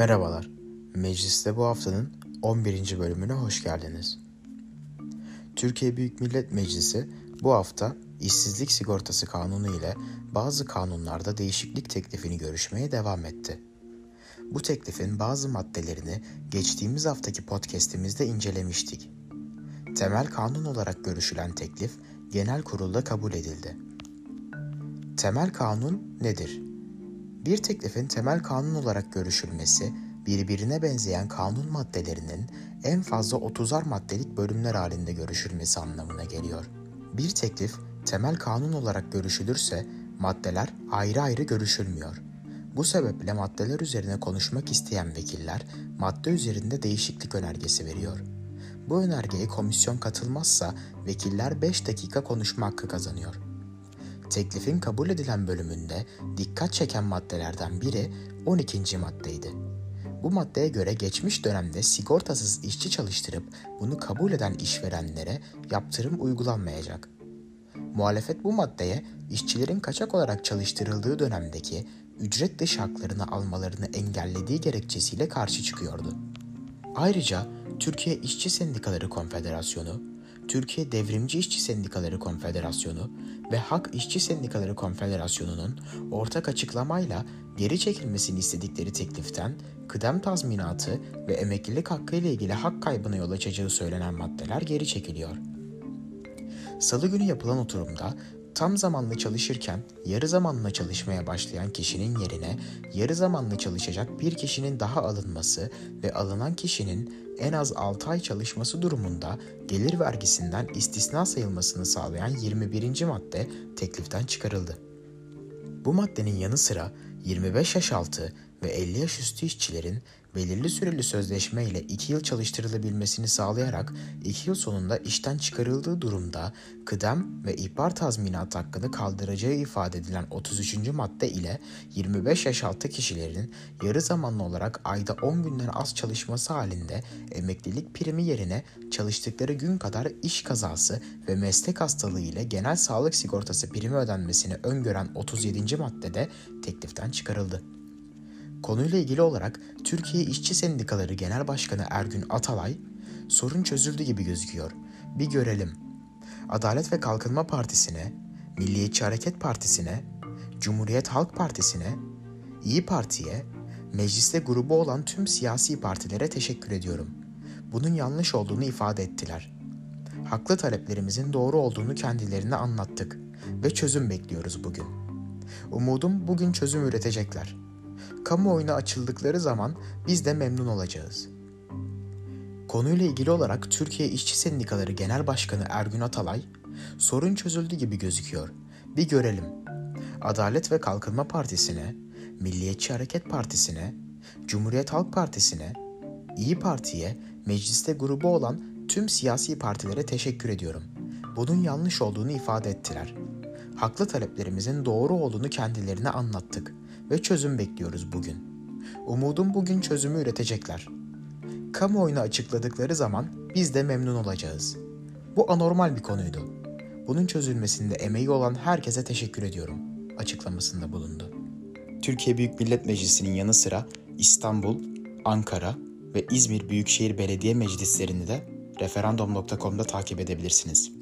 Merhabalar, mecliste bu haftanın 11. bölümüne hoş geldiniz. Türkiye Büyük Millet Meclisi bu hafta işsizlik sigortası kanunu ile bazı kanunlarda değişiklik teklifini görüşmeye devam etti. Bu teklifin bazı maddelerini geçtiğimiz haftaki podcast'imizde incelemiştik. Temel kanun olarak görüşülen teklif genel kurulda kabul edildi. Temel kanun nedir? Bir teklifin temel kanun olarak görüşülmesi, birbirine benzeyen kanun maddelerinin en fazla 30'ar maddelik bölümler halinde görüşülmesi anlamına geliyor. Bir teklif temel kanun olarak görüşülürse maddeler ayrı ayrı görüşülmüyor. Bu sebeple maddeler üzerine konuşmak isteyen vekiller madde üzerinde değişiklik önergesi veriyor. Bu önergeye komisyon katılmazsa vekiller 5 dakika konuşma hakkı kazanıyor. Teklifin kabul edilen bölümünde dikkat çeken maddelerden biri 12. maddeydi. Bu maddeye göre geçmiş dönemde sigortasız işçi çalıştırıp bunu kabul eden işverenlere yaptırım uygulanmayacak. Muhalefet bu maddeye işçilerin kaçak olarak çalıştırıldığı dönemdeki ücret dışı haklarını almalarını engellediği gerekçesiyle karşı çıkıyordu. Ayrıca Türkiye İşçi Sendikaları Konfederasyonu, Türkiye Devrimci İşçi Sendikaları Konfederasyonu ve Hak İşçi Sendikaları Konfederasyonu'nun ortak açıklamayla geri çekilmesini istedikleri tekliften kıdem tazminatı ve emeklilik hakkı ile ilgili hak kaybına yol açacağı söylenen maddeler geri çekiliyor. Salı günü yapılan oturumda tam zamanlı çalışırken yarı zamanlı çalışmaya başlayan kişinin yerine yarı zamanlı çalışacak bir kişinin daha alınması ve alınan kişinin en az 6 ay çalışması durumunda gelir vergisinden istisna sayılmasını sağlayan 21. madde tekliften çıkarıldı. Bu maddenin yanı sıra 25 yaş altı ve 50 yaş üstü işçilerin belirli süreli sözleşme ile 2 yıl çalıştırılabilmesini sağlayarak 2 yıl sonunda işten çıkarıldığı durumda kıdem ve ihbar tazminat hakkını kaldıracağı ifade edilen 33. madde ile 25 yaş altı kişilerin yarı zamanlı olarak ayda 10 günden az çalışması halinde emeklilik primi yerine çalıştıkları gün kadar iş kazası ve meslek hastalığı ile genel sağlık sigortası primi ödenmesini öngören 37. maddede tekliften çıkarıldı. Konuyla ilgili olarak Türkiye İşçi Sendikaları Genel Başkanı Ergün Atalay, sorun çözüldü gibi gözüküyor. Bir görelim. Adalet ve Kalkınma Partisi'ne, Milliyetçi Hareket Partisi'ne, Cumhuriyet Halk Partisi'ne, İyi Parti'ye, mecliste grubu olan tüm siyasi partilere teşekkür ediyorum. Bunun yanlış olduğunu ifade ettiler. Haklı taleplerimizin doğru olduğunu kendilerine anlattık ve çözüm bekliyoruz bugün. Umudum bugün çözüm üretecekler.'' Kamuoyuna açıldıkları zaman biz de memnun olacağız. Konuyla ilgili olarak Türkiye İşçi Sendikaları Genel Başkanı Ergün Atalay, sorun çözüldü gibi gözüküyor. Bir görelim. Adalet ve Kalkınma Partisi'ne, Milliyetçi Hareket Partisi'ne, Cumhuriyet Halk Partisi'ne, İyi Parti'ye, mecliste grubu olan tüm siyasi partilere teşekkür ediyorum. Bunun yanlış olduğunu ifade ettiler. Haklı taleplerimizin doğru olduğunu kendilerine anlattık ve çözüm bekliyoruz bugün. Umudum bugün çözümü üretecekler. Kamuoyuna açıkladıkları zaman biz de memnun olacağız. Bu anormal bir konuydu. Bunun çözülmesinde emeği olan herkese teşekkür ediyorum açıklamasında bulundu. Türkiye Büyük Millet Meclisi'nin yanı sıra İstanbul, Ankara ve İzmir Büyükşehir Belediye Meclislerini de referandum.com'da takip edebilirsiniz.